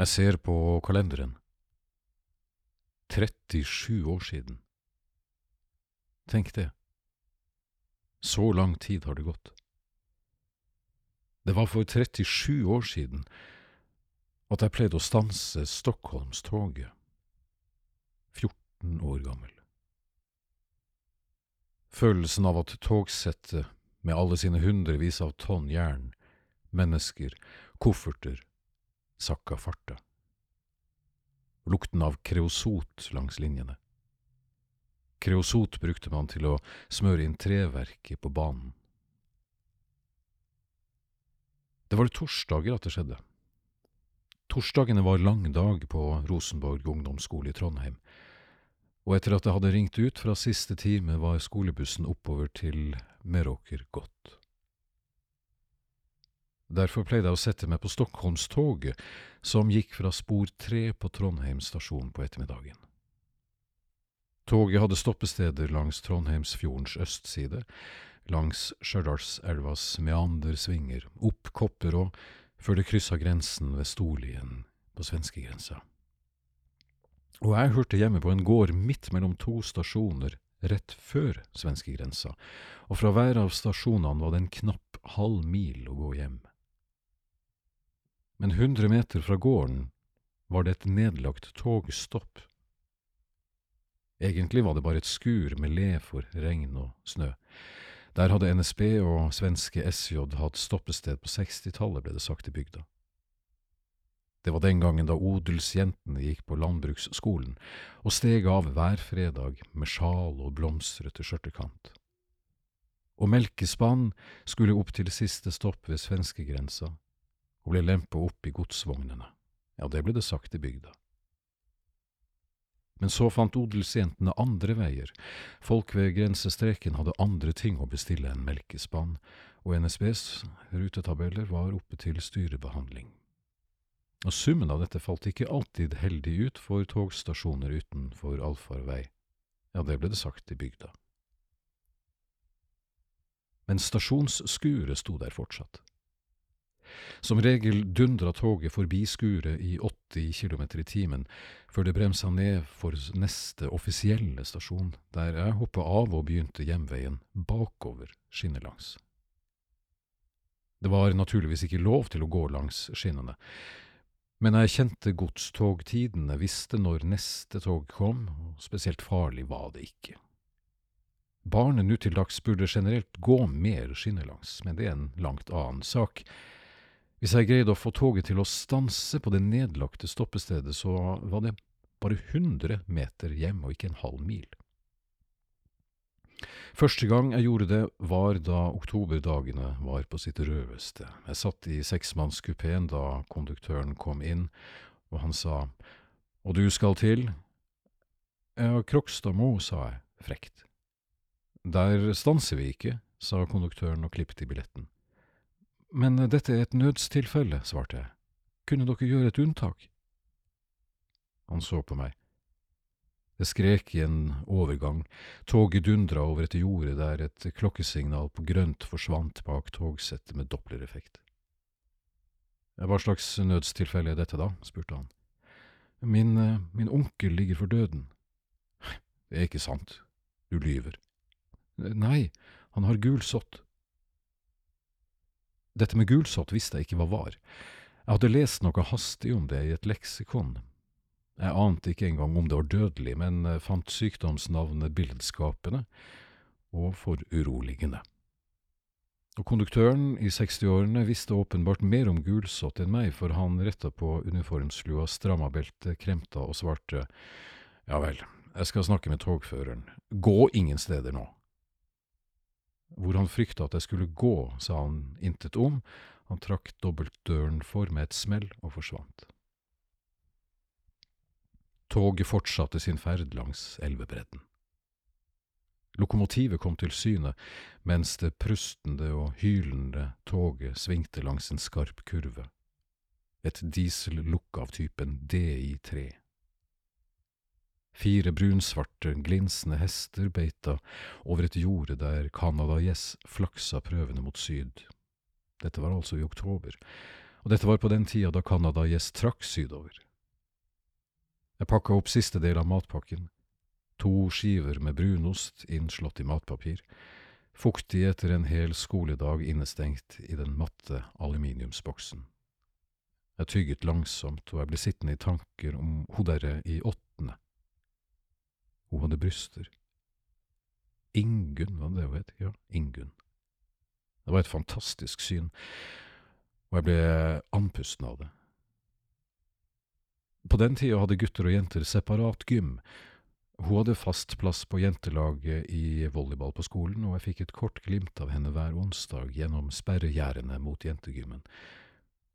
Jeg ser på kalenderen. 37 år siden. Tenk det. Så lang tid har det gått. Det var for 37 år siden at jeg pleide å stanse Stockholmstoget. 14 år gammel. Følelsen av at togsettet, med alle sine hundrevis av tonn jern, mennesker, kofferter, sakka farta. Lukten av kreosot langs linjene. Kreosot brukte man til å smøre inn treverket på banen. Det var torsdager at det skjedde. Torsdagene var lang dag på Rosenborg ungdomsskole i Trondheim, og etter at det hadde ringt ut fra siste time, var skolebussen oppover til Meråker gått. Derfor pleide jeg å sette meg på Stockholmstoget, som gikk fra spor tre på Trondheim stasjon på ettermiddagen. Toget hadde stoppesteder langs Trondheimsfjordens østside, langs Stjørdalselvas meandersvinger, opp Kopperå, før det kryssa grensen ved Storlien på svenskegrensa. Og jeg hørte hjemme på en gård midt mellom to stasjoner rett før svenskegrensa, og fra hver av stasjonene var det en knapp halv mil å gå hjem men hundre meter fra gården var det et nedlagt togstopp. Egentlig var det bare et skur med le for regn og snø. Der hadde NSB og svenske SJ hatt stoppested på 60-tallet, ble det sagt i bygda. Det var den gangen da odelsjentene gikk på landbruksskolen og steg av hver fredag med sjal og blomstrete skjørtekant. Og melkespann skulle opp til siste stopp ved svenskegrensa, og ble lempa opp i godsvognene. Ja, det ble det sagt i bygda. Men så fant odelsjentene andre veier, folk ved grensestreken hadde andre ting å bestille enn melkespann, og NSBs rutetabeller var oppe til styrebehandling. Og summen av dette falt ikke alltid heldig ut for togstasjoner utenfor allfarvei, ja, det ble det sagt i bygda. Men stasjonsskuret sto der fortsatt. Som regel dundra toget forbi skuret i 80 km i timen, før det bremsa ned for neste offisielle stasjon, der jeg hoppa av og begynte hjemveien bakover skinnelangs. Det var naturligvis ikke lov til å gå langs skinnene, men jeg kjente godstogtidene, visste når neste tog kom, og spesielt farlig var det ikke. Barnet nå til dags burde generelt gå mer skinnelangs, men det er en langt annen sak. Hvis jeg greide å få toget til å stanse på det nedlagte stoppestedet, så var det bare 100 meter hjem og ikke en halv mil. Første gang jeg gjorde det, var da oktoberdagene var på sitt rødeste. Jeg satt i seksmannskupeen da konduktøren kom inn, og han sa Og du skal til? Ja, Krokstadmo, sa jeg frekt. Der stanser vi ikke, sa konduktøren og klippet i billetten. Men dette er et nødstilfelle, svarte jeg. Kunne dere gjøre et unntak? Han så på meg. Det skrek i en overgang, toget dundra over et jorde der et klokkesignal på grønt forsvant bak togsettet med dopplereffekt. Hva slags nødstilfelle er dette, da? spurte han. Min, min onkel ligger for døden. Det er ikke sant, du lyver. Nei, han har gulsott. Dette med gulsott visste jeg ikke hva var. Jeg hadde lest noe hastig om det i et leksikon. Jeg ante ikke engang om det var dødelig, men fant sykdomsnavnet billedskapende og foruroligende. Og konduktøren i 60-årene visste åpenbart mer om gulsott enn meg, for han retta på uniformslua, stramma beltet, kremta og svarte ja vel, jeg skal snakke med togføreren, gå ingen steder nå. Hvor han frykta at jeg skulle gå, sa han intet om, han trakk dobbeltdøren for med et smell og forsvant. Toget fortsatte sin ferd langs elvebredden. Lokomotivet kom til syne, mens det prustende og hylende toget svingte langs en skarp kurve, et diesellukk av typen DI3. Fire brunsvarte, glinsende hester beita over et jorde der Canada Yes flaksa prøvende mot syd. Dette var altså i oktober, og dette var på den tida da Canada gjest trakk sydover. Jeg pakka opp siste del av matpakken, to skiver med brunost innslått i matpapir, fuktig etter en hel skoledag innestengt i den matte aluminiumsboksen. Jeg tygget langsomt, og jeg ble sittende i tanker om hun derre i åttende. Hun hadde bryster. Ingunn, var det det hun het? Ja, Ingunn. Det var et fantastisk syn, og jeg ble andpusten av det. På den tida hadde gutter og jenter separat gym. Hun hadde fast plass på jentelaget i volleyball på skolen, og jeg fikk et kort glimt av henne hver onsdag gjennom sperregjerdene mot jentegymmen.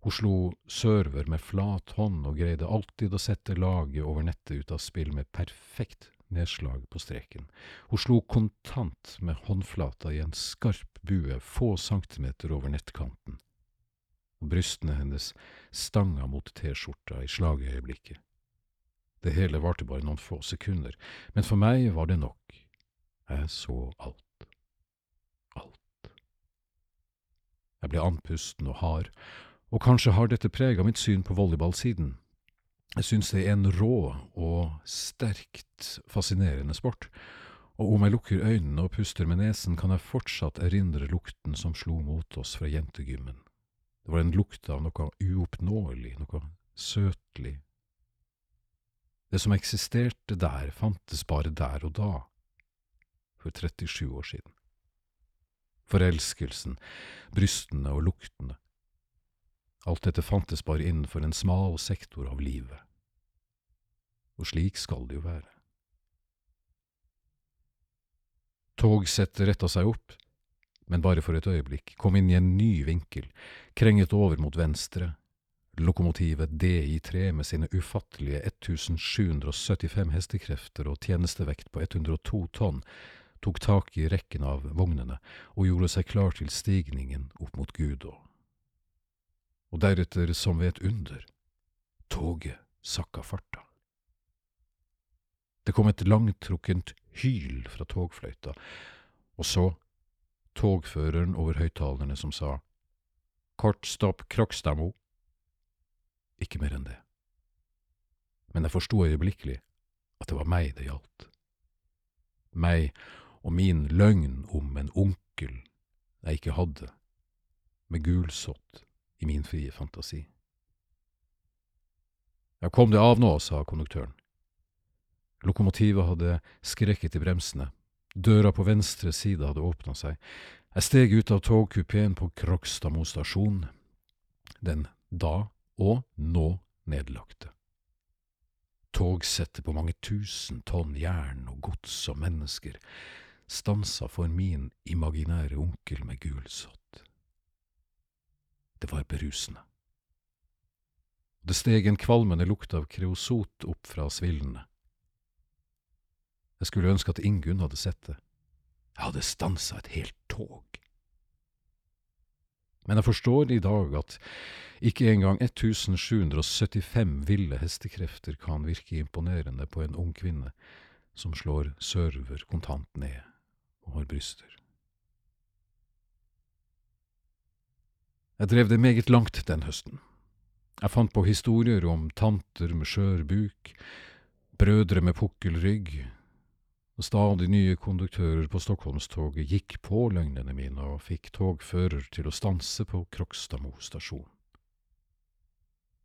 Hun slo server med flat hånd og greide alltid å sette laget over nettet ut av spill med perfekt nedslag på streken. Hun slo kontant med håndflata i en skarp bue få centimeter over nettkanten og brystene hennes stanga mot T-skjorta i slagøyeblikket. Det hele varte bare noen få sekunder, men for meg var det nok. Jeg så alt. Alt. Jeg ble andpusten og hard, og kanskje har dette prega mitt syn på volleyball siden. Jeg syns det er en rå og sterkt fascinerende sport, og om jeg lukker øynene og puster med nesen, kan jeg fortsatt erindre lukten som slo mot oss fra jentegymmen. Det var en lukt av noe uoppnåelig, noe søtlig. Det som eksisterte der, fantes bare der og da, for 37 år siden. Forelskelsen, brystene og luktene. Alt dette fantes bare innenfor en smal sektor av livet. Og slik skal det jo være. Togsettet retta seg opp, men bare for et øyeblikk, kom inn i en ny vinkel, krenget over mot venstre. Lokomotivet DI3 med sine ufattelige 1775 hestekrefter og tjenestevekt på 102 tonn tok tak i rekken av vognene og gjorde seg klar til stigningen opp mot Gudå. Og deretter, som ved et under, toget sakka farta. Det kom et langtrukkent hyl fra togfløyta, og så togføreren over høyttalerne som sa Kort stopp Krokstadmo. Ikke mer enn det. Men jeg forsto øyeblikkelig at det var meg det gjaldt. Meg og min løgn om en onkel jeg ikke hadde, med gulsott i min frie fantasi. Ja, kom det av nå, sa konduktøren. Lokomotivet hadde skrekket i bremsene, Døra på venstre side hadde åpna seg. Jeg steg ut av togkupeen på Krokstadmo stasjon, den da og nå nedlagte. Togsettet på mange tusen tonn jern og gods og mennesker stansa for min imaginære onkel med gulsott. Det var berusende. Det steg en kvalmende lukt av kreosot opp fra svillene. Jeg skulle ønske at Ingunn hadde sett det. Jeg hadde stansa et helt tog. Men jeg forstår i dag at ikke engang 1775 ville hestekrefter kan virke imponerende på en ung kvinne som slår server kontant ned og har bryster. Jeg drev det meget langt den høsten. Jeg fant på historier om tanter med skjør buk, brødre med pukkelrygg, stadig nye konduktører på Stockholmstoget gikk på løgnene mine og fikk togfører til å stanse på Krokstadmo stasjon.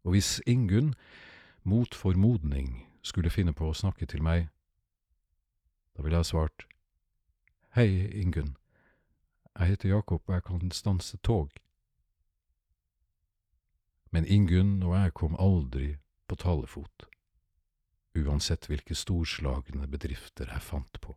Og hvis Ingunn, mot formodning, skulle finne på å snakke til meg, da ville jeg svart Hei, Ingunn, jeg heter Jakob og jeg kan stanse tog. Men Ingunn og jeg kom aldri på talefot uansett hvilke storslagne bedrifter jeg fant på.